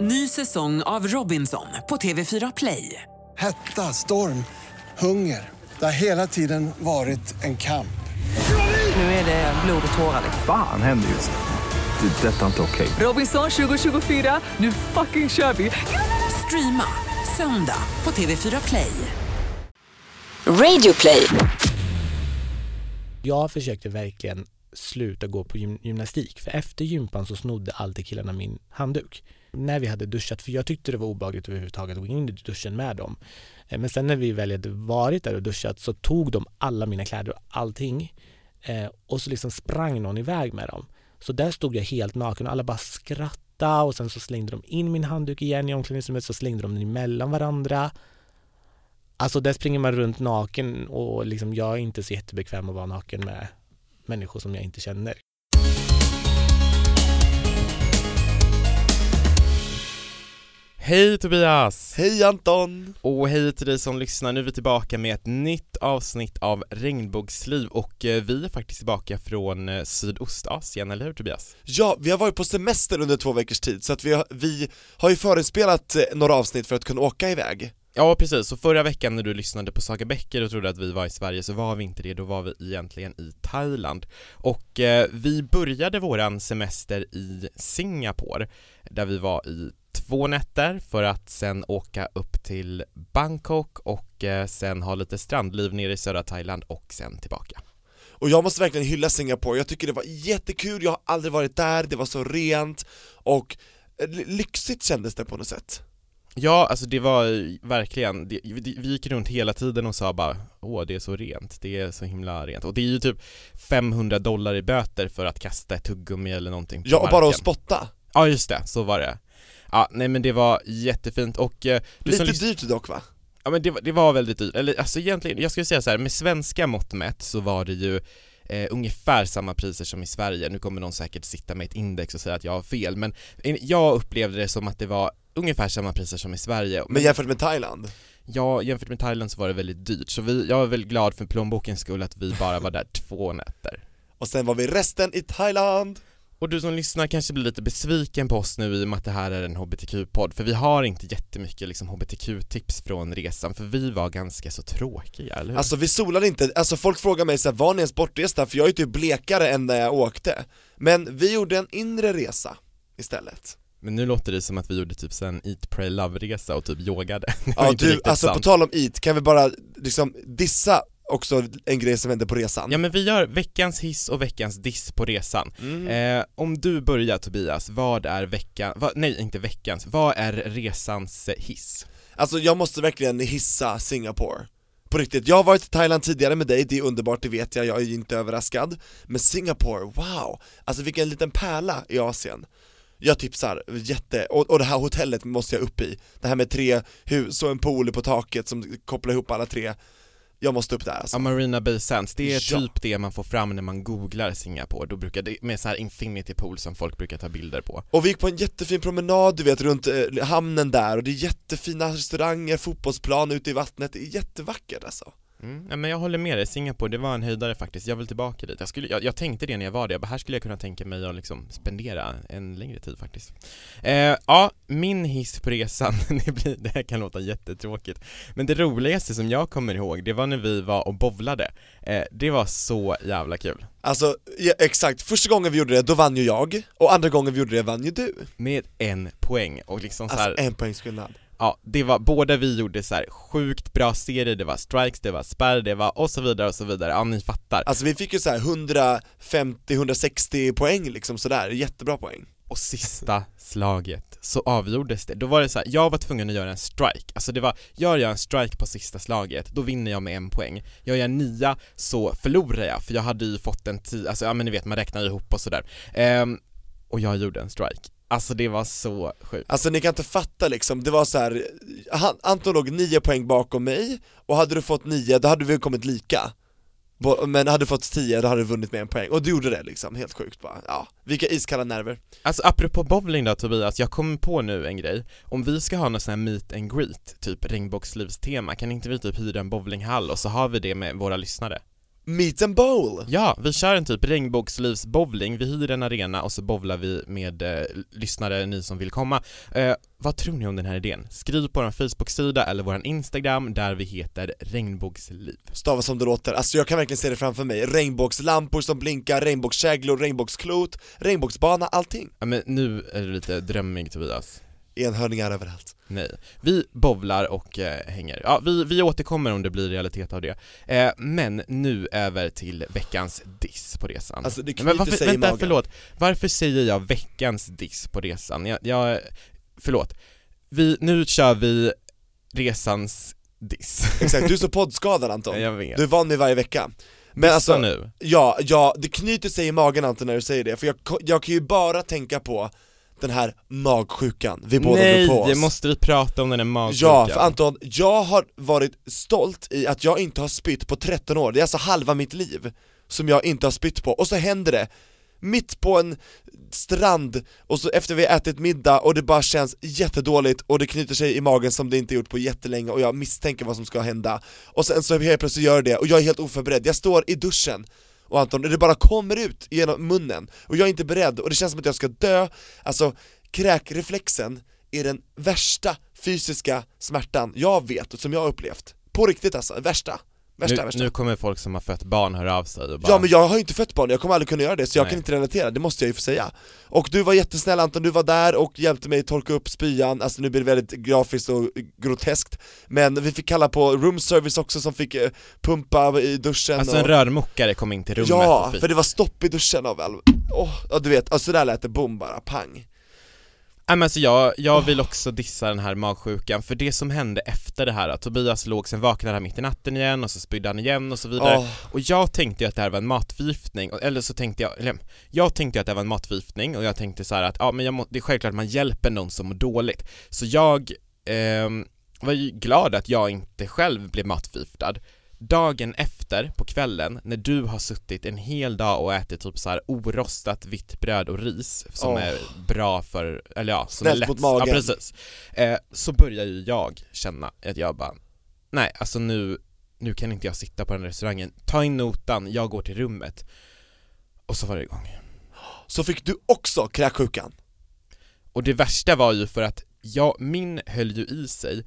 Ny säsong av Robinson på TV4 Play. Hetta, storm, hunger. Det har hela tiden varit en kamp. Nu är det blod och tårar. liksom. Fan händer just nu. Det. är Detta är inte okej. Robinson 2024, nu fucking kör vi! Streama söndag på TV4 Play. Radio play. Jag försökte verkligen sluta gå på gym- gymnastik för efter gympan så snodde alltid killarna min handduk. När vi hade duschat, för jag tyckte det var obehagligt överhuvudtaget att gå in i duschen med dem. Eh, men sen när vi väl hade varit där och duschat så tog de alla mina kläder och allting eh, och så liksom sprang någon iväg med dem. Så där stod jag helt naken och alla bara skrattade och sen så slängde de in min handduk igen i omklädningsrummet så slängde de den emellan varandra. Alltså där springer man runt naken och liksom jag är inte så jättebekväm att vara naken med människor som jag inte känner. Hej Tobias! Hej Anton! Och hej till dig som lyssnar, nu är vi tillbaka med ett nytt avsnitt av Regnbågsliv och eh, vi är faktiskt tillbaka från eh, Sydostasien, eller hur Tobias? Ja, vi har varit på semester under två veckors tid, så att vi har, vi har ju förinspelat eh, några avsnitt för att kunna åka iväg. Ja precis, så förra veckan när du lyssnade på Saga Bäcker och trodde att vi var i Sverige så var vi inte det, då var vi egentligen i Thailand. Och eh, vi började våran semester i Singapore, där vi var i två nätter för att sen åka upp till Bangkok och eh, sen ha lite strandliv nere i södra Thailand och sen tillbaka. Och jag måste verkligen hylla Singapore, jag tycker det var jättekul, jag har aldrig varit där, det var så rent och eh, ly- lyxigt kändes det på något sätt. Ja, alltså det var eh, verkligen, det, vi gick runt hela tiden och sa bara Åh, det är så rent, det är så himla rent. Och det är ju typ 500 dollar i böter för att kasta ett tuggummi eller någonting på Ja, och bara att marken. spotta. Ja, just det, så var det. Ja, nej men det var jättefint och eh, Lite lys- dyrt dock va? Ja men det, var- det var väldigt dyrt, eller alltså egentligen, jag skulle säga så här, med svenska mått mätt så var det ju eh, ungefär samma priser som i Sverige, nu kommer någon säkert sitta med ett index och säga att jag har fel, men eh, jag upplevde det som att det var ungefär samma priser som i Sverige. Men jämfört med Thailand? Ja, jämfört med Thailand så var det väldigt dyrt, så vi, jag är väldigt glad för plånbokens skull att vi bara var där två nätter. Och sen var vi resten i Thailand! Och du som lyssnar kanske blir lite besviken på oss nu i och med att det här är en HBTQ-podd, för vi har inte jättemycket liksom HBTQ-tips från resan, för vi var ganska så tråkiga, eller hur? Alltså vi solade inte, alltså folk frågar mig såhär, var ni ens bortresta? För jag är ju typ blekare än när jag åkte Men vi gjorde en inre resa istället Men nu låter det som att vi gjorde typ en eat, pray, love-resa och typ yogade Ja du, alltså på sant. tal om eat, kan vi bara liksom dissa också en grej som hände på resan? Ja men vi gör veckans hiss och veckans diss på resan. Mm. Eh, om du börjar Tobias, vad är veckan, vad, nej inte veckans, vad är resans eh, hiss? Alltså jag måste verkligen hissa Singapore På riktigt, jag har varit i Thailand tidigare med dig, det är underbart, det vet jag, jag är inte överraskad Men Singapore, wow! Alltså vilken liten pärla i Asien jag tipsar, jätte, och, och det här hotellet måste jag upp i Det här med tre hus och en pool på taket som kopplar ihop alla tre Jag måste upp där alltså Ja, Marina Bay Sands, det är Ja. typ det man får fram när man googlar Singapore, då brukar det, med så här infinity pool som folk brukar ta bilder på. Och vi gick på en jättefin promenad, du vet, runt eh, hamnen där och det är jättefina restauranger, fotbollsplan ute i vattnet, det är jättevackert alltså Mm, ja, men jag håller med dig, Singapore det var en höjdare faktiskt, jag vill tillbaka dit. Jag, skulle, jag, jag tänkte det när jag var där, jag bara, här skulle jag kunna tänka mig att liksom spendera en längre tid faktiskt. Eh, ja, min hiss på resan, det, blir, det här kan låta jättetråkigt, men det roligaste som jag kommer ihåg, det var när vi var och bowlade. Eh, det var så jävla kul. Alltså, ja, exakt, första gången vi gjorde det, då vann ju jag, och andra gången vi gjorde det vann ju du. Med en poäng. Och liksom så här, Alltså en poängs skillnad Ja, det var, båda vi gjorde så här sjukt bra serier, det var strikes, det var spärr, det var och så vidare och så vidare, ja ni fattar. Alltså vi fick ju så här 150-160 poäng liksom sådär, jättebra poäng Och sista slaget så avgjordes det, då var det så här, jag var tvungen att göra en strike, alltså det var, gör jag en strike på sista slaget, då vinner jag med en poäng. Gör jag nia så förlorar jag, för jag hade ju fått en tio, alltså ja men ni vet man räknar ihop och sådär. Ehm, och jag gjorde en strike. Alltså det var så sjukt. Alltså ni kan inte fatta liksom, det var så här. han, Anton låg 9 poäng bakom mig, och hade du fått 9 då hade vi kommit lika Men hade du fått 10 då hade du vunnit med en poäng, och du gjorde det liksom, helt sjukt bara, ja, vilka iskalla nerver Alltså apropå bowling då Tobias, jag kommer på nu en grej. Om vi ska ha någon sån här meet and greet, typ regnbågslivstema, kan inte vi typ hyra en bowlinghall och så har vi det med våra lyssnare? Meet and bowl! Ja, vi kör en typ regnbågslivsbowling, vi hyr en arena och så bowlar vi med eh, lyssnare, ni som vill komma. Eh, vad tror ni om den här idén? Skriv på vår Facebook-sida eller vår Instagram där vi heter regnbågsliv. Stava som det låter, alltså jag kan verkligen se det framför mig, regnbågslampor som blinkar, regnbågskäglor, regnbågsklot, regnbågsbana, allting. Ja men nu är det lite drömmig Tobias. Enhörningar överallt. Nej. Vi bovlar och eh, hänger. Ja, vi, vi återkommer om det blir realitet av det. Eh, men nu över till veckans diss på resan. Alltså det men varför, sig i vänta, magen. förlåt. Varför säger jag veckans diss på resan? Jag, jag förlåt. Vi, nu kör vi resans diss. Exakt, du är så poddskadad Anton. jag vet. Du är van med varje vecka. Men Dissa alltså, nu. ja, ja, det knyter sig i magen Anton när du säger det, för jag, jag kan ju bara tänka på den här magsjukan vi båda Nej, drog på oss. det måste vi prata om den här magsjukan. Ja, för Anton, jag har varit stolt i att jag inte har spytt på 13 år, det är alltså halva mitt liv som jag inte har spytt på, och så händer det. Mitt på en strand, och så efter vi har ätit middag och det bara känns jättedåligt och det knyter sig i magen som det inte gjort på jättelänge och jag misstänker vad som ska hända. Och sen så helt plötsligt gör det och jag är helt oförberedd, jag står i duschen och Anton, det bara kommer ut genom munnen och jag är inte beredd och det känns som att jag ska dö, alltså kräkreflexen är den värsta fysiska smärtan jag vet och som jag har upplevt. På riktigt alltså, värsta. Värsta, nu, värsta. nu kommer folk som har fött barn höra av sig och bara Ja men jag har ju inte fött barn, jag kommer aldrig kunna göra det så jag Nej. kan inte relatera, det måste jag ju få säga Och du var jättesnäll Anton, du var där och hjälpte mig torka upp spyan, alltså nu blir det väldigt grafiskt och groteskt Men vi fick kalla på room service också som fick eh, pumpa i duschen Alltså och... en rörmokare kom in till rummet Ja, för det var stopp i duschen av all... Åh, ja du vet, alltså där lät det bom bara, pang men alltså jag, jag vill också dissa den här magsjukan, för det som hände efter det här, att Tobias låg, sen vaknade han mitt i natten igen och så spydde han igen och så vidare. Åh. Och jag tänkte ju att det här var en matförgiftning, eller så tänkte jag, eller jag tänkte ju att det var en matförgiftning och jag tänkte så här att ja men jag må, det är självklart att man hjälper någon som mår dåligt. Så jag ehm, var ju glad att jag inte själv blev matförgiftad Dagen efter, på kvällen, när du har suttit en hel dag och ätit typ så här orostat vitt bröd och ris som Åh. är bra för, eller ja, som Snällt är lätt, mot magen. Ja, precis. Eh, så börjar ju jag känna att jag bara, nej alltså nu, nu kan inte jag sitta på den restaurangen, ta in notan, jag går till rummet. Och så var det igång. Så fick du också kräksjukan Och det värsta var ju för att jag, min höll ju i sig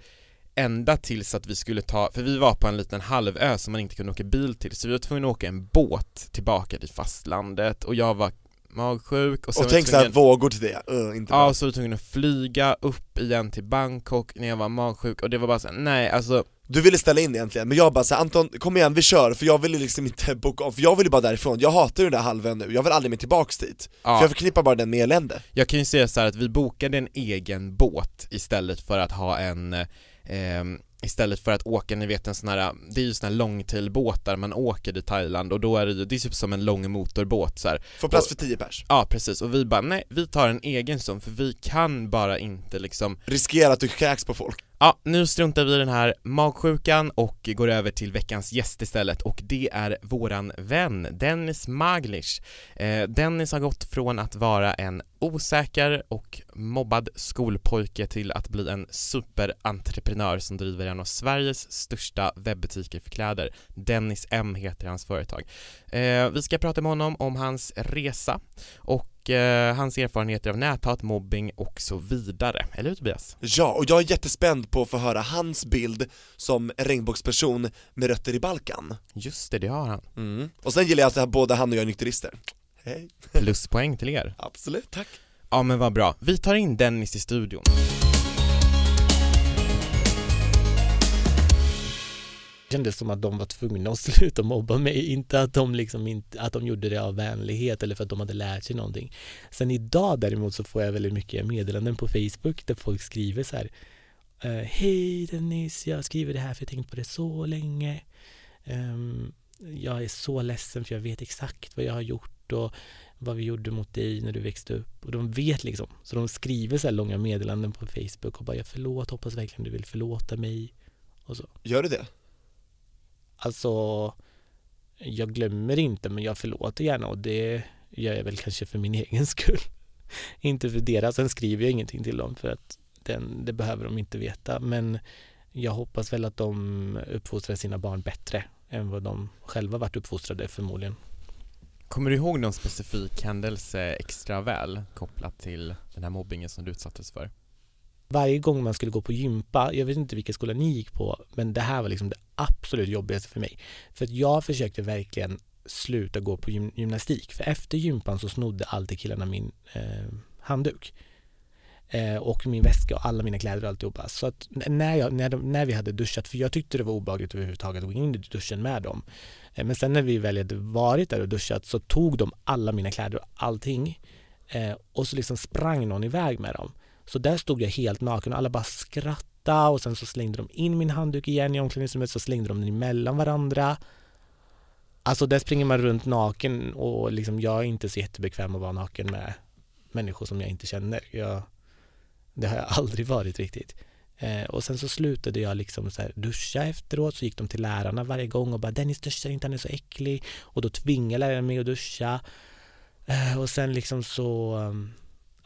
ända tills att vi skulle ta, för vi var på en liten halvö som man inte kunde åka bil till, så vi var tvungna att åka en båt tillbaka till fastlandet och jag var magsjuk och sen Och tänk såhär vågor till det, uh, inte Ja, bra. och så var jag tvungen att flyga upp igen till Bangkok när jag var magsjuk och det var bara såhär, nej alltså Du ville ställa in egentligen, men jag bara såhär, Anton kom igen vi kör, för jag ville liksom inte boka av, för jag ville bara därifrån, jag hatar den där halvön nu, jag vill aldrig mer tillbaks dit. Ja. För jag förknippar bara den med elände. Jag kan ju säga så här att vi bokade en egen båt istället för att ha en ehm, Istället för att åka, ni vet en sån här, det är ju såna här longtailbåtar man åker i Thailand och då är det ju, det är typ som en lång motorbåt så här. Får plats Och- för 10 pers. Ja precis, och vi bara nej, vi tar en egen sån för vi kan bara inte liksom Riskera att du kräks på folk Ja, nu struntar vi i den här magsjukan och går över till veckans gäst istället och det är våran vän Dennis Maglish. Eh, Dennis har gått från att vara en osäker och mobbad skolpojke till att bli en superentreprenör som driver en av Sveriges största webbutiker för kläder. Dennis M heter hans företag. Eh, vi ska prata med honom om hans resa och eh, hans erfarenheter av näthat, mobbing och så vidare. Eller hur Tobias? Ja, och jag är jättespänd på att få höra hans bild som regnbågsperson med rötter i Balkan Just det, det har han. mm. Och sen gillar jag att både han och jag är nykterister Hej Pluspoäng till er. Absolut, tack Ja men vad bra. Vi tar in Dennis i studion. Kändes som att de var tvungna att sluta mobba mig, inte att de liksom inte, att de gjorde det av vänlighet eller för att de hade lärt sig någonting. Sen idag däremot så får jag väldigt mycket meddelanden på Facebook där folk skriver så här eh, Hej Dennis, jag skriver det här för jag har tänkt på det så länge. Ehm, jag är så ledsen för jag vet exakt vad jag har gjort och vad vi gjorde mot dig när du växte upp. Och de vet liksom, så de skriver så här långa meddelanden på Facebook och bara jag förlåt, hoppas verkligen du vill förlåta mig. Och så. Gör du det? Alltså, jag glömmer inte men jag förlåter gärna och det gör jag väl kanske för min egen skull. inte för deras, sen skriver jag ingenting till dem för att den, det behöver de inte veta men jag hoppas väl att de uppfostrar sina barn bättre än vad de själva varit uppfostrade förmodligen. Kommer du ihåg någon specifik händelse extra väl kopplat till den här mobbingen som du utsattes för? Varje gång man skulle gå på gympa, jag vet inte vilka skolor ni gick på, men det här var liksom det absolut jobbigaste för mig. För att jag försökte verkligen sluta gå på gym gymnastik, för efter gympan så snodde alltid killarna min eh, handduk. Eh, och min väska och alla mina kläder och alltihopa. Så att när, jag, när, de, när vi hade duschat, för jag tyckte det var obehagligt överhuvudtaget att gå in i duschen med dem. Eh, men sen när vi väl hade varit där och duschat så tog de alla mina kläder och allting. Eh, och så liksom sprang någon iväg med dem. Så där stod jag helt naken och alla bara skrattade och sen så slängde de in min handduk igen i omklädningsrummet så slängde de den emellan varandra. Alltså där springer man runt naken och liksom jag är inte så jättebekväm att vara naken med människor som jag inte känner. Jag, det har jag aldrig varit riktigt. Eh, och sen så slutade jag liksom så här duscha efteråt, så gick de till lärarna varje gång och bara Dennis duschar inte, han är så äcklig. Och då tvingade läraren mig att duscha. Eh, och sen liksom så ehm,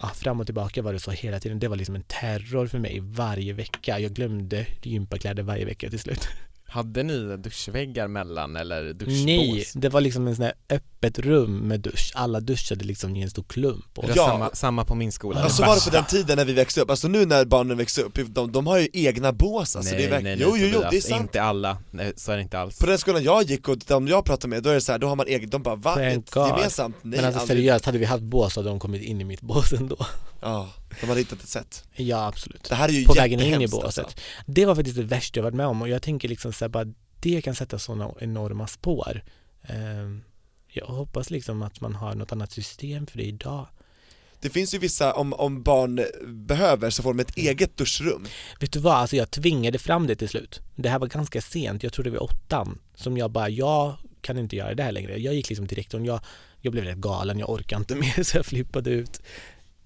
ja, fram och tillbaka var det så hela tiden. Det var liksom en terror för mig varje vecka. Jag glömde gympakläder varje vecka till slut. Hade ni duschväggar mellan eller duschbås? Nej, det var liksom en sån här öppet rum med dusch. Alla duschade liksom i en stor klump. Och Ja. samma, samma på min skola. Ja, så var det på den tiden när vi växte upp, alltså nu när barnen växer upp, de, de har ju egna bås alltså, nej, det är verk- nej, nej, Jo jo jo, Tobias, det är sant Inte alla, nej, så är det inte alls. På den skolan jag gick och de jag pratade med, då är det så här, då har man egen, de bara va? Thank Ett God. gemensamt? Nej Men alltså aldrig. seriöst, hade vi haft bås så hade de kommit in i mitt bås ändå. Ja, de hade hittat ett sätt Ja, absolut. Det här är ju På vägen in i båset. alltså. Det var faktiskt det värsta jag varit med om och jag tänker liksom så här, bara det kan sätta sådana enorma spår. Ehm, Jag hoppas liksom att man har något annat system för det idag. Det finns ju vissa, om, om barn behöver så får de ett eget duschrum Vet du vad, alltså jag tvingade fram det till slut. Det här var ganska sent, jag tror det var åttan, som jag bara, jag kan inte göra det här längre. Jag gick liksom till rektorn, jag, jag blev rätt galen, jag orkar inte mer så jag flippade ut.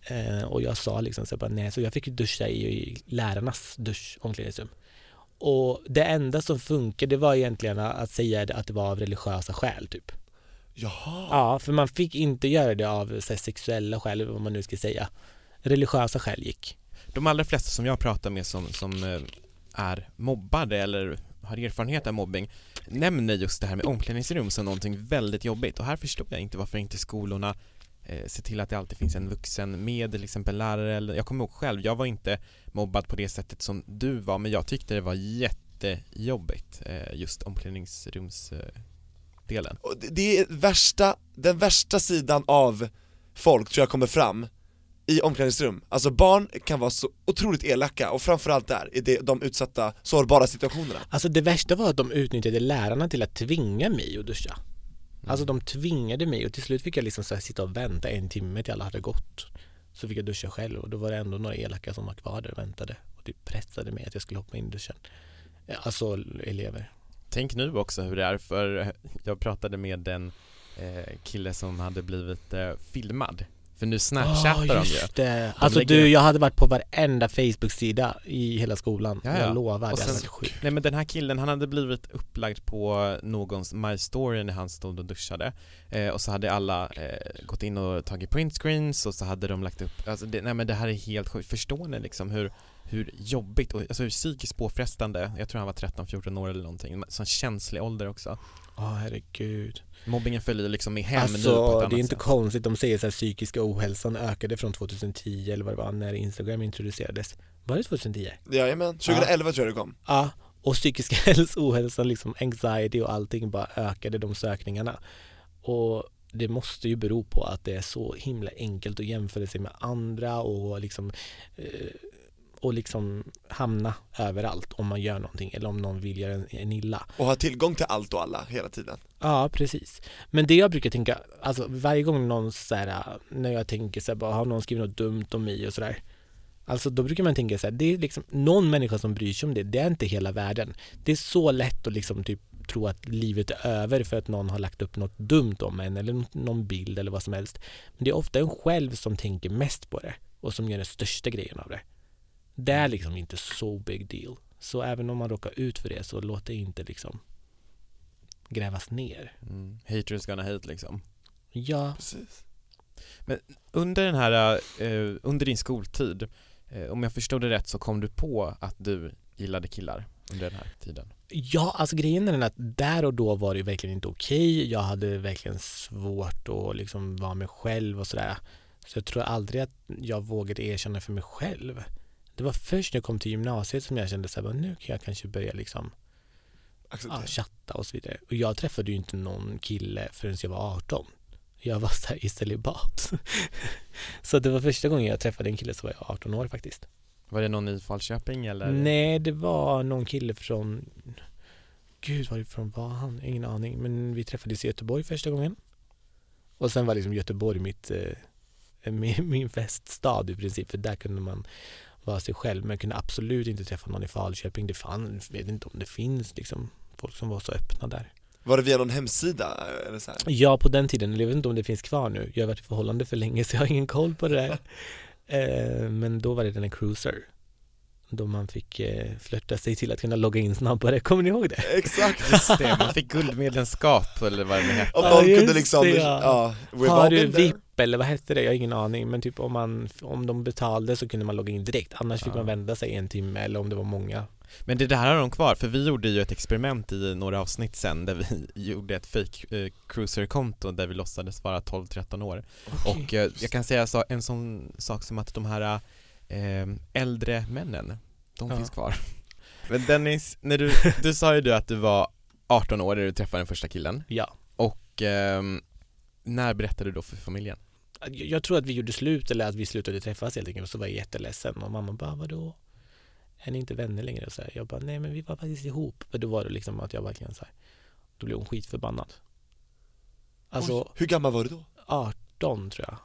Eh, och jag sa liksom så bara, nej, så jag fick duscha i, i lärarnas dusch, omklädningsrum. Och det enda som funkade var egentligen att säga att det var av religiösa skäl typ. Jaha, Ja, för man fick inte göra det av här, sexuella skäl, vad man nu ska säga. Religiösa skäl gick. De allra flesta som jag pratar med som, som eh, är mobbade eller har erfarenhet av mobbing nämner just det här med omklädningsrum som någonting väldigt jobbigt och här förstår jag inte varför inte skolorna eh, ser till att det alltid finns en vuxen med till exempel lärare eller jag kommer ihåg själv, jag var inte mobbad på det sättet som du var men jag tyckte det var jättejobbigt eh, just omklädningsrumsdelen. det- det är värsta, den värsta sidan av folk tror jag kommer fram i omklädningsrum, alltså barn kan vara så otroligt elaka och framförallt där, i det, de utsatta, sårbara situationerna Alltså det värsta var att de utnyttjade lärarna till att tvinga mig att duscha. Mm. Alltså de tvingade mig och till slut fick jag liksom så här sitta och vänta en timme till alla hade gått. Så fick jag duscha själv och då var det ändå några elaka som var kvar där och väntade och typ pressade mig att jag skulle hoppa in i duschen. Alltså elever. Tänk nu också hur det är för jag pratade med en eh, kille som hade blivit eh, filmad för nu snapchattar de ju. Alltså lägger du, jag hade varit på varenda Facebook-sida i hela skolan. Ja, ja. Jag lovar, Och det hade sen- varit. Nej men den här killen han hade blivit upplagd på någons My Story när han stod och duschade eh, och så hade alla eh, gått in och tagit printscreens och så hade de lagt upp, alltså det, nej men det här är helt sjukt, förstår ni liksom hur, hur jobbigt och alltså hur psykiskt påfrestande, jag tror han var 13-14 år eller någonting, sån känslig ålder också Åh herregud. Mobbingen följer liksom med hem nu på ett Alltså annat det är inte sätt. konstigt, de säger så här psykiska ohälsan ökade från 2010 eller vad det var när Instagram introducerades. Var det 2010? Jajamän, 2011 tror jag det kom Ja, och psykisk häls- ohälsa, liksom anxiety och allting bara ökade de sökningarna. Och det måste ju bero på att det är så himla enkelt att jämföra sig med andra och liksom eh, och liksom hamna överallt om man gör någonting eller om någon vill göra en, en illa. och ha tillgång till allt och alla hela tiden Ja, precis. Men det jag brukar tänka, alltså varje gång någon så här, när jag tänker så här, bara, har någon skrivit något dumt om mig och sådär. Alltså då brukar man tänka så här, det är liksom någon människa som bryr sig om det, det är inte hela världen. Det är så lätt att liksom typ tro att livet är över för att någon har lagt upp något dumt om en eller nå- någon bild eller vad som helst. Men det är ofta en själv som tänker mest på det och som gör den största grejen av det. Det är liksom inte så big deal. Så även om man råkar ut för det så låt det inte liksom grävas ner. mm. Haters gonna hate liksom Ja, Precis Under den här, eh, under din skoltid, eh, om jag förstod det rätt så kom du på att du gillade killar under den här tiden? Ja, alltså grejen är den att där och då var det verkligen inte okej. Jag hade verkligen svårt att liksom vara mig själv och sådär. Så jag tror aldrig att jag vågade erkänna för mig själv. Det var först när jag kom till gymnasiet som jag kände så här, nu kan jag kanske börja liksom ja, chatta och så vidare. Och jag träffade ju inte någon kille förrän jag var 18. Jag var så här i celibat. så det var första gången jag träffade en kille som var 18 år faktiskt. Var det någon i Falköping eller? Nej, det var någon kille från Gud, varifrån var han? Ingen aning. Men vi träffades i Göteborg första gången. Och sen var liksom Göteborg mitt, eh, min, min feststad i princip. För där kunde man vara sig själv. Men jag kunde absolut inte träffa någon i Falköping. Det fanns, jag vet inte om det finns liksom folk som var så öppna där. Var det via någon hemsida? Eller så här? Ja, på den tiden. Jag vet inte om det finns kvar nu. Jag har varit i förhållande för länge så jag har ingen koll på det där. eh, men då var det den här Cruiser. Då man fick eh, flörta sig till att kunna logga in snabbare. Kommer ni ihåg det? Exakt! Just det, man fick guldmedlemskap eller vad det nu hette. Om Ja, någon just kunde liksom, det, ja, ja. Har du. VIP eller vad hette det? Jag har ingen aning. Men typ om, man, om de betalade så kunde man logga in direkt. Annars fick Ja. man vända sig en timme eller om det var många. Men det där har de kvar, för vi gjorde ju ett experiment i några avsnitt sen där vi gjorde ett fake eh, cruiser-konto där vi låtsades vara 12-13 år. Och eh, jag kan säga så, en sån sak som att de här eh, äldre männen, de Ja. finns kvar. Men Dennis, när du, du sa ju du att du var 18 år när du träffade den första killen Ja. och ehm, när berättade du då för familjen? Jag jag tror att vi gjorde slut eller att vi slutade träffas helt enkelt och så var jag jätteledsen och mamma bara vadå? Är ni inte vänner längre? Och så här, jag bara nej men vi var faktiskt ihop. För då var det liksom att jag verkligen så här, då blev hon skitförbannad. Alltså Oj, hur gammal var du då? 18 tror jag.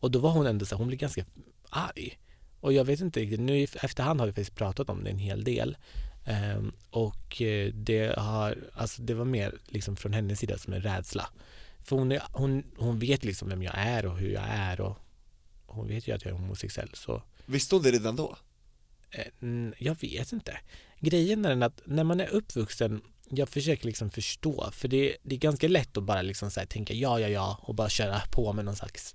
Och då var hon ändå så här, hon blev ganska arg. Och jag vet inte riktigt, nu i efterhand har vi faktiskt pratat om det en hel del. Ehm, och eh, det har, alltså det var mer liksom från hennes sida som en rädsla. För hon, är, hon, hon vet liksom vem jag är och hur jag är och hon vet ju att jag är homosexuell så Visste hon det redan då? Eh, Jag vet inte. Grejen är den att när man är uppvuxen, jag försöker liksom förstå, för det, det är ganska lätt att bara liksom så tänka ja, ja, ja och bara köra på med någon slags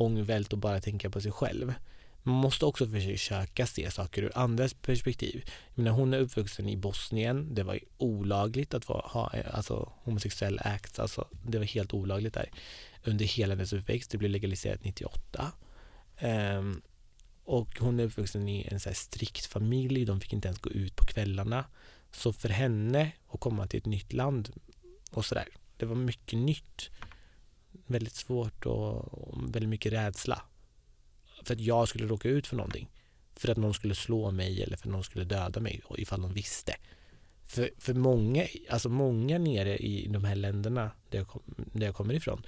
ångvält och bara tänka på sig själv. Man måste också försöka se saker ur andras perspektiv. Jag menar, hon är uppvuxen i Bosnien, det var olagligt att vara, ha alltså, homosexuell acts, alltså, det var helt olagligt där under hela hennes uppväxt, det blev legaliserat 98. Um, ehm, och hon är uppvuxen i en så här strikt familj, de fick inte ens gå ut på kvällarna. Så för henne att komma till ett nytt land och sådär, det var mycket nytt. Väldigt svårt och, och väldigt mycket rädsla. För att jag skulle råka ut för någonting. För att någon skulle slå mig eller för att någon skulle döda mig ifall de visste. För, för många, alltså många nere i de här länderna där jag, kom, där jag kommer ifrån,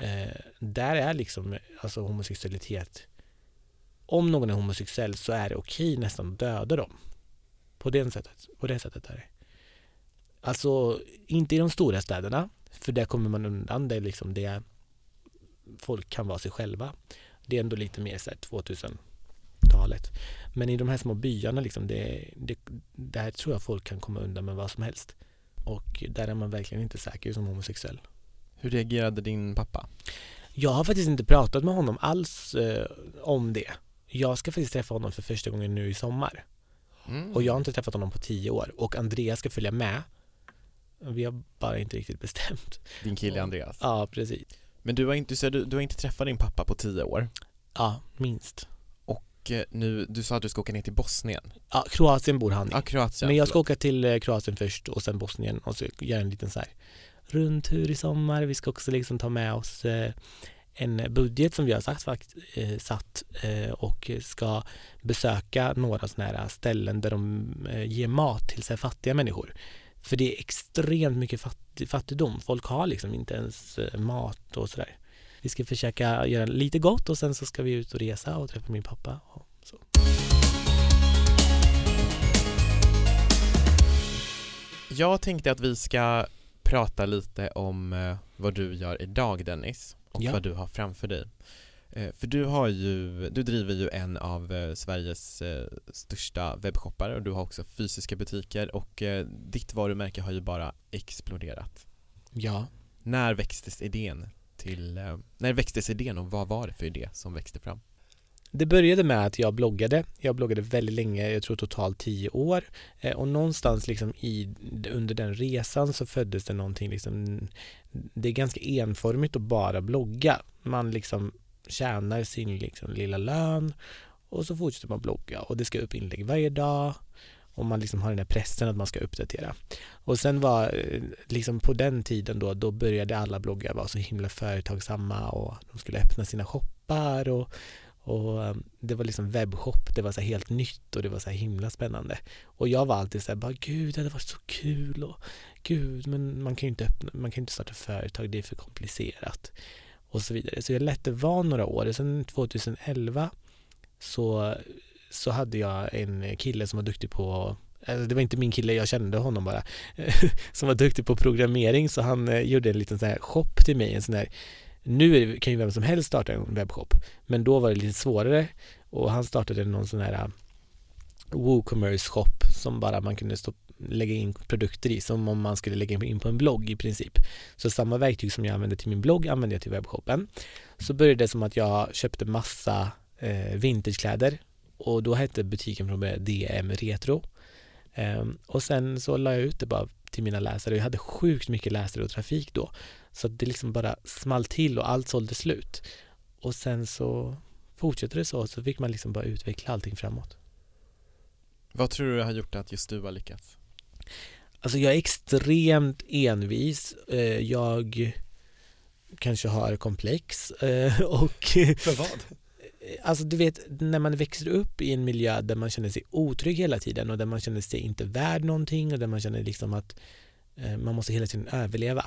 eh, där är liksom alltså homosexualitet om någon är homosexuell så är det okej nästan att döda dem. På det sättet, på det sättet är det. Alltså, inte i de stora städerna, för där kommer man undan. Det är liksom det folk kan vara sig själva. Det är ändå lite mer så här 2000-talet. Men i de här små byarna, liksom, det, det, där tror jag folk kan komma undan med vad som helst. Och där är man verkligen inte säker som homosexuell. Hur reagerade din pappa? Jag har faktiskt inte pratat med honom alls eh, om det. Jag ska faktiskt träffa honom för första gången nu i sommar. Mm. Och jag har inte träffat honom på tio år. Och Andreas ska följa med. Vi har bara inte riktigt bestämt. Din kille Andreas. Ja, precis. Men du har inte, så du, du har inte träffat din pappa på 10 år Ja, minst. och eh, nu, du sa att du ska åka ner till Bosnien. Ja, Kroatien bor han i. Ja, Kroatien. Men jag ska åka till eh, Kroatien först och sen Bosnien och så göra en liten så här rundtur i sommar. Vi ska också liksom ta med oss eh, en budget som vi har satt eh, och ska besöka några sådana här ställen där de ger mat till så fattiga människor. För det är extremt mycket fatt- fattigdom. Folk har liksom inte ens eh, mat och sådär. Vi ska försöka göra lite gott och sen så ska vi ut och resa och träffa min pappa. Och så. Jag tänkte att vi ska prata lite om eh, vad du gör idag Dennis och Ja. vad du har framför dig. Eh, för du har ju, du driver ju en av eh, Sveriges eh, största webbshoppar och du har också fysiska butiker och ditt varumärke har ju bara exploderat. Ja. När växtes idén till, när växtes idén och vad var det för idé som växte fram? det började med att jag bloggade. Jag bloggade väldigt länge, jag tror totalt tio år. Och någonstans liksom i, under den resan så föddes det någonting liksom, det är ganska enformigt att bara blogga. Man liksom tjänar sin liksom lilla lön och så fortsätter man blogga och det ska upp inlägg varje dag och man liksom har den här pressen att man ska uppdatera. Och sen var eh, liksom på den tiden då, då började alla bloggar vara så himla företagsamma och de skulle öppna sina shoppar och, och ehm, det var liksom webbshop, det var så helt nytt och det var så himla spännande. Och jag var alltid så här, bara gud det hade varit så kul och gud men man kan ju inte öppna, man kan inte starta företag, det är för komplicerat och så vidare. Så jag lät det vara några år. Sen 2011 så, så hade jag en kille som var duktig på alltså det var inte min kille, jag kände honom bara, som var duktig på programmering så han eh, gjorde en liten sån här shop till mig, en sån här nu kan ju vem som helst starta en webbshop, men då var det lite svårare och han startade någon sån här eh, WooCommerce shop som bara man kunde stå, lägga in produkter i som om man skulle lägga in på en blogg i princip. Så samma verktyg som jag använde till min blogg använde jag till webbshoppen. Så började det som att jag köpte massa eh, vintagekläder och då hette butiken från början DM Retro. Um, och sen så la jag ut det bara till mina läsare. Jag hade sjukt mycket läsare och trafik då. Så det liksom bara small till och allt sålde slut. Och sen så fortsatte det så, så fick man liksom bara utveckla allting framåt. Vad tror du har gjort att just du har lyckats? Alltså jag är extremt envis. Eh, jag kanske har komplex eh, och För vad? Alltså du vet, när man växer upp i en miljö där man känner sig otrygg hela tiden och där man känner sig inte värd någonting och där man känner liksom att eh, man måste hela tiden överleva.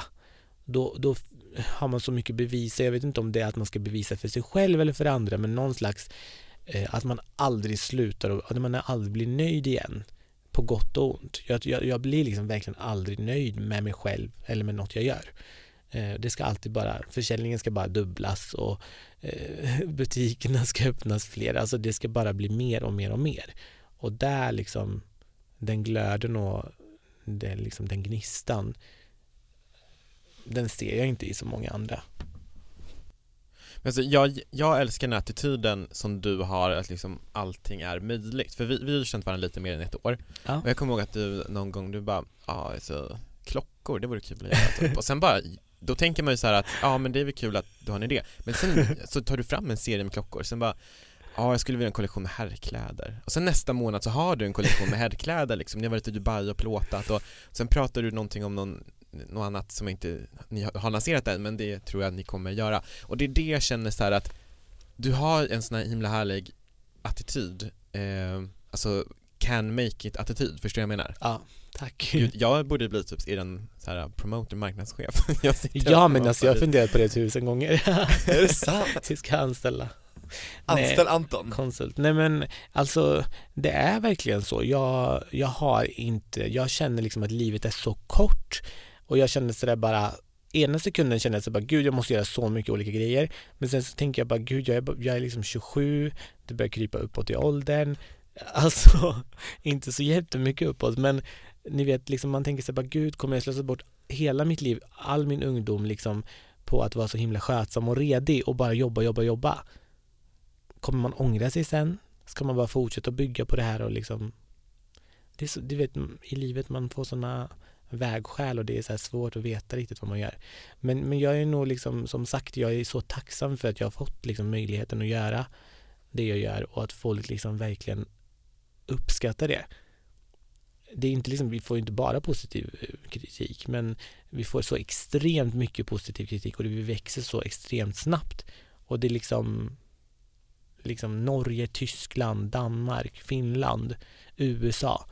Då, då har man så mycket bevis, jag vet inte om det är att man ska bevisa för sig själv eller för andra, men någon slags att man aldrig slutar och att man aldrig blir nöjd igen på gott och ont. Jag, jag, jag, blir liksom verkligen aldrig nöjd med mig själv eller med något jag gör. Eh, det ska alltid bara, försäljningen ska bara dubblas och eh, butikerna ska öppnas fler. Alltså det ska bara bli mer och mer och mer. Och där liksom, den glöden och den, liksom, den gnistan, den ser jag inte i så många andra. Alltså, jag, jag älskar den attityden som du har, att liksom allting är möjligt. För vi, vi har känt varandra lite mer än ett år. Ja. Och jag kommer ihåg att du någon gång, du bara, ja alltså, klockor, det vore kul att göra typ. Och sen bara, då tänker man ju så att, ja men det är väl kul att du har en idé. Men sen så tar du fram en serie med klockor, sen bara, ja jag skulle vilja ha en kollektion med herrkläder. Och sen nästa månad så har du en kollektion med herrkläder liksom, ni har varit i Dubai och plåtat och sen pratar du någonting om någon något annat som inte ni har lanserat än, men det tror jag att ni kommer göra. Och det är det jag känner så att du har en sån här himla härlig attityd, eh, alltså can make it attityd, förstår du vad jag menar? Ja, tack. Gud, jag borde bli typ eran så här promoter, marknadschef. ja men alltså jag har funderat på det tusen gånger. är det sant? Vi ska anställa. Anställ Nej, Anton. Konsult. Nej men alltså det är verkligen så. Jag, jag har inte, jag känner liksom att livet är så kort och jag kände sådär bara ena sekunden kände jag så bara gud jag måste göra så mycket olika grejer. Men sen så tänker jag bara gud jag är, jag är liksom 27 det börjar krypa uppåt i åldern. Alltså inte så jättemycket uppåt men ni vet liksom man tänker sig bara gud kommer jag slösa bort hela mitt liv, all min ungdom liksom på att vara så himla skötsam och redig och bara jobba, jobba, jobba? Kommer man ångra sig sen? Ska man bara fortsätta bygga på det här och liksom det är så, du vet i livet man får sådana vägskäl och det är så svårt att veta riktigt vad man gör. Men, men jag är nog liksom, som sagt, jag är så tacksam för att jag har fått liksom möjligheten att göra det jag gör och att folk liksom verkligen uppskattar det. Det är inte liksom, vi får inte bara positiv eh, kritik, men vi får så extremt mycket positiv kritik och vi växer så extremt snabbt. Och det är liksom, liksom Norge, Tyskland, Danmark, Finland, USA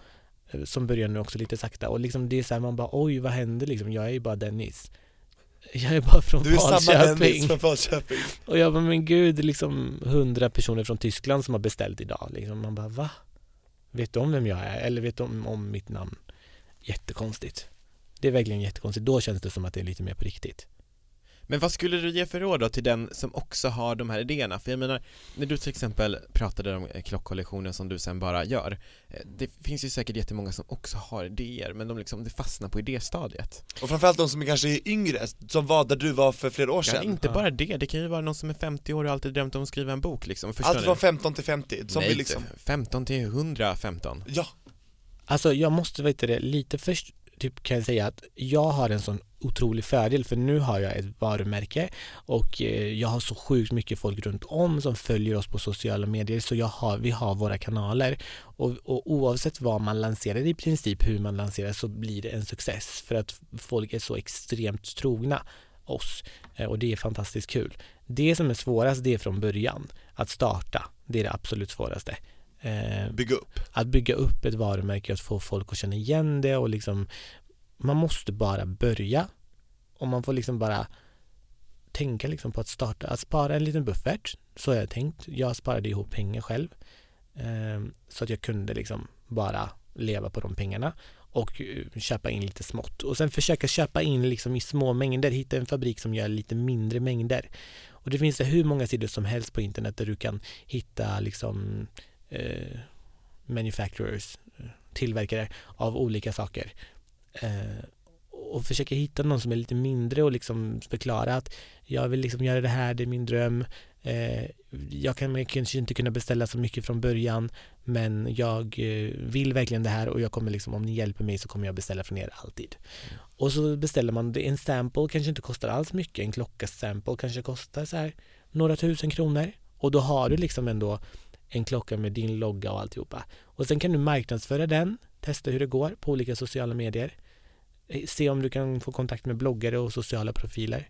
som börjar nu också lite sakta och liksom det är så här, man bara oj vad händer liksom, jag är ju bara Dennis jag är bara från Du är Falköping. samma Dennis från Falköping Och jag bara, men gud, liksom hundra personer från Tyskland som har beställt idag liksom. Man bara, va? Vet om vem jag är? Eller vet om, om mitt namn? Jättekonstigt Det är verkligen jättekonstigt, då känns det som att det är lite mer på riktigt Men vad skulle du ge för råd då till den som också har de här idéerna? För jag menar, när du till exempel pratade om eh, klockkollektionen som du sen bara gör eh, Det finns ju säkert jättemånga som också har idéer men de liksom, det fastnar på idéstadiet. Och framförallt de som är kanske är yngre, som var där du var för flera år ja, sedan. Inte bara det, det kan ju vara någon som är 50 år och alltid drömt om att skriva en bok liksom. Förstår Allt från 15 till 50, som Nej, vi liksom 15 till 115 Ja, Alltså jag måste veta det lite först typ kan jag säga att jag har en sån otrolig fördel för nu har jag ett varumärke och eh, jag har så sjukt mycket folk runt om som följer oss på sociala medier så jag har, vi har våra kanaler och, och oavsett vad man lanserar i princip hur man lanserar så blir det en success för att folk är så extremt trogna oss eh, och det är fantastiskt kul. Det som är svårast det är från början att starta. Det är det absolut svåraste. Eh, bygga upp att bygga upp ett varumärke, att få folk att känna igen det och liksom man måste bara börja och man får liksom bara tänka liksom på att starta, att spara en liten buffert så har jag tänkt. Jag sparade ihop pengar själv eh, så att jag kunde liksom bara leva på de pengarna och eh, köpa in lite smått och sen försöka köpa in liksom i små mängder, hitta en fabrik som gör lite mindre mängder. Och det finns det hur många sidor som helst på internet där du kan hitta liksom eh, manufacturers, eh, tillverkare av olika saker. Eh, och försöka hitta någon som är lite mindre och liksom förklara att jag vill liksom göra det här, det är min dröm. Eh, jag kan kanske inte kunna beställa så mycket från början men jag eh, vill verkligen det här och jag kommer liksom, om ni hjälper mig så kommer jag beställa från er alltid. Mm. Och så beställer man en sample kanske inte kostar alls mycket, en klocka sample kanske kostar så här några tusen kronor och då har du liksom ändå en klocka med din logga och alltihopa. Och sen kan du marknadsföra den, testa hur det går på olika sociala medier. Eh, se om du kan få kontakt med bloggare och sociala profiler.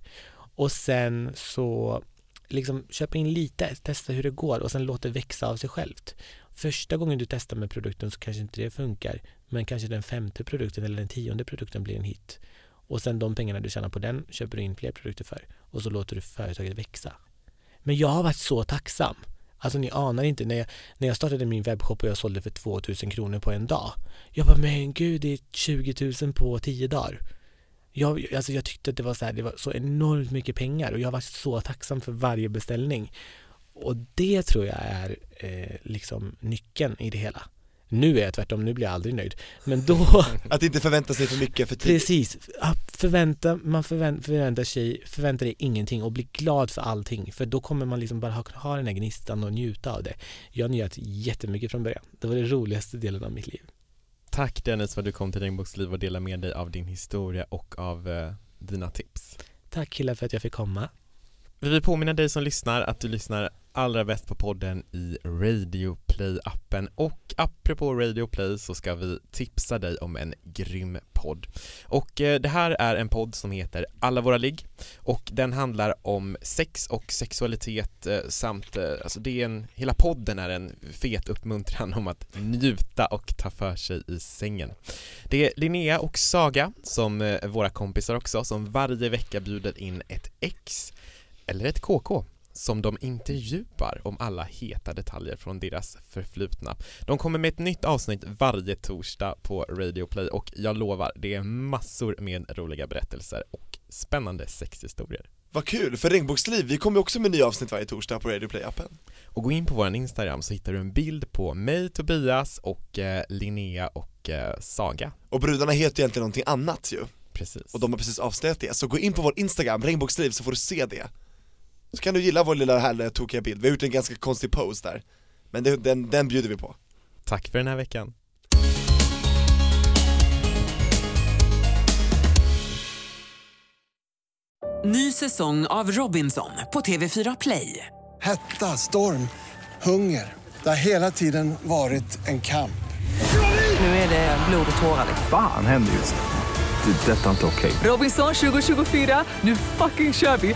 Och sen så liksom köpa in lite, testa hur det går och sen låt det växa av sig självt. Första gången du testar med produkten så kanske inte det funkar, men kanske den femte produkten eller den tionde produkten blir en hit. Och sen de pengarna du tjänar på den köper du in fler produkter för och så låter du företaget växa. Men jag har varit så tacksam Alltså ni anar inte, när jag, när jag startade min webbshop och jag sålde för 2000 kronor på en dag. Jag bara, men gud, det är 20 000 på 10 dagar. Jag, alltså jag tyckte att det var, så här, det var så enormt mycket pengar och jag var så tacksam för varje beställning. Och det tror jag är eh, liksom nyckeln i det hela. Nu är jag tvärtom, nu blir jag aldrig nöjd. Men då... Att inte förvänta sig för mycket för tidigt. Precis, förvänta, man förvänt, förväntar sig, förväntar dig ingenting och bli glad för allting. För då kommer man liksom bara ha, ha den här gnistan och njuta av det. Jag njöt jättemycket från början. Det var den roligaste delen av mitt liv. Tack Dennis för att du kom till Regnbågsliv och delade med dig av din historia och av eh, dina tips. Tack killar för att jag fick komma. Vi vill påminna dig som lyssnar att du lyssnar allra bäst på podden i Radio Play-appen och apropå Radio Play så ska vi tipsa dig om en grym podd. Och eh, det här är en podd som heter Alla våra ligg och den handlar om sex och sexualitet eh, samt, eh, alltså det är en, hela podden är en fet uppmuntran om att njuta och ta för sig i sängen. Det är Linnea och Saga som eh, våra kompisar också som varje vecka bjuder in ett ex eller ett KK som de intervjuar om alla heta detaljer från deras förflutna. De kommer med ett nytt avsnitt varje torsdag på Radio Play och jag lovar, det är massor med roliga berättelser och spännande sexhistorier. Vad kul, för Regnbågsliv, vi kommer också med nya avsnitt varje torsdag på Radio Play-appen. Och gå in på vår Instagram så hittar du en bild på mig, Tobias och eh, Linnea och eh, Saga. Och brudarna heter ju egentligen någonting annat ju. Precis. Och de har precis avslöjat det, så gå in på vår Instagram, Regnbågsliv, så får du se det. Så kan du gilla vår lilla härliga tokiga bild, vi har gjort en ganska konstig pose där. Men det, den, den bjuder vi på. Tack för den här veckan. Ny säsong av Robinson på TV4 Play. Hetta, storm, hunger. Det har hela tiden varit en kamp. Nu är det blod och tårar. Fan händer just det. det detta är inte okej. Okay. Robinson 2024, nu fucking kör vi!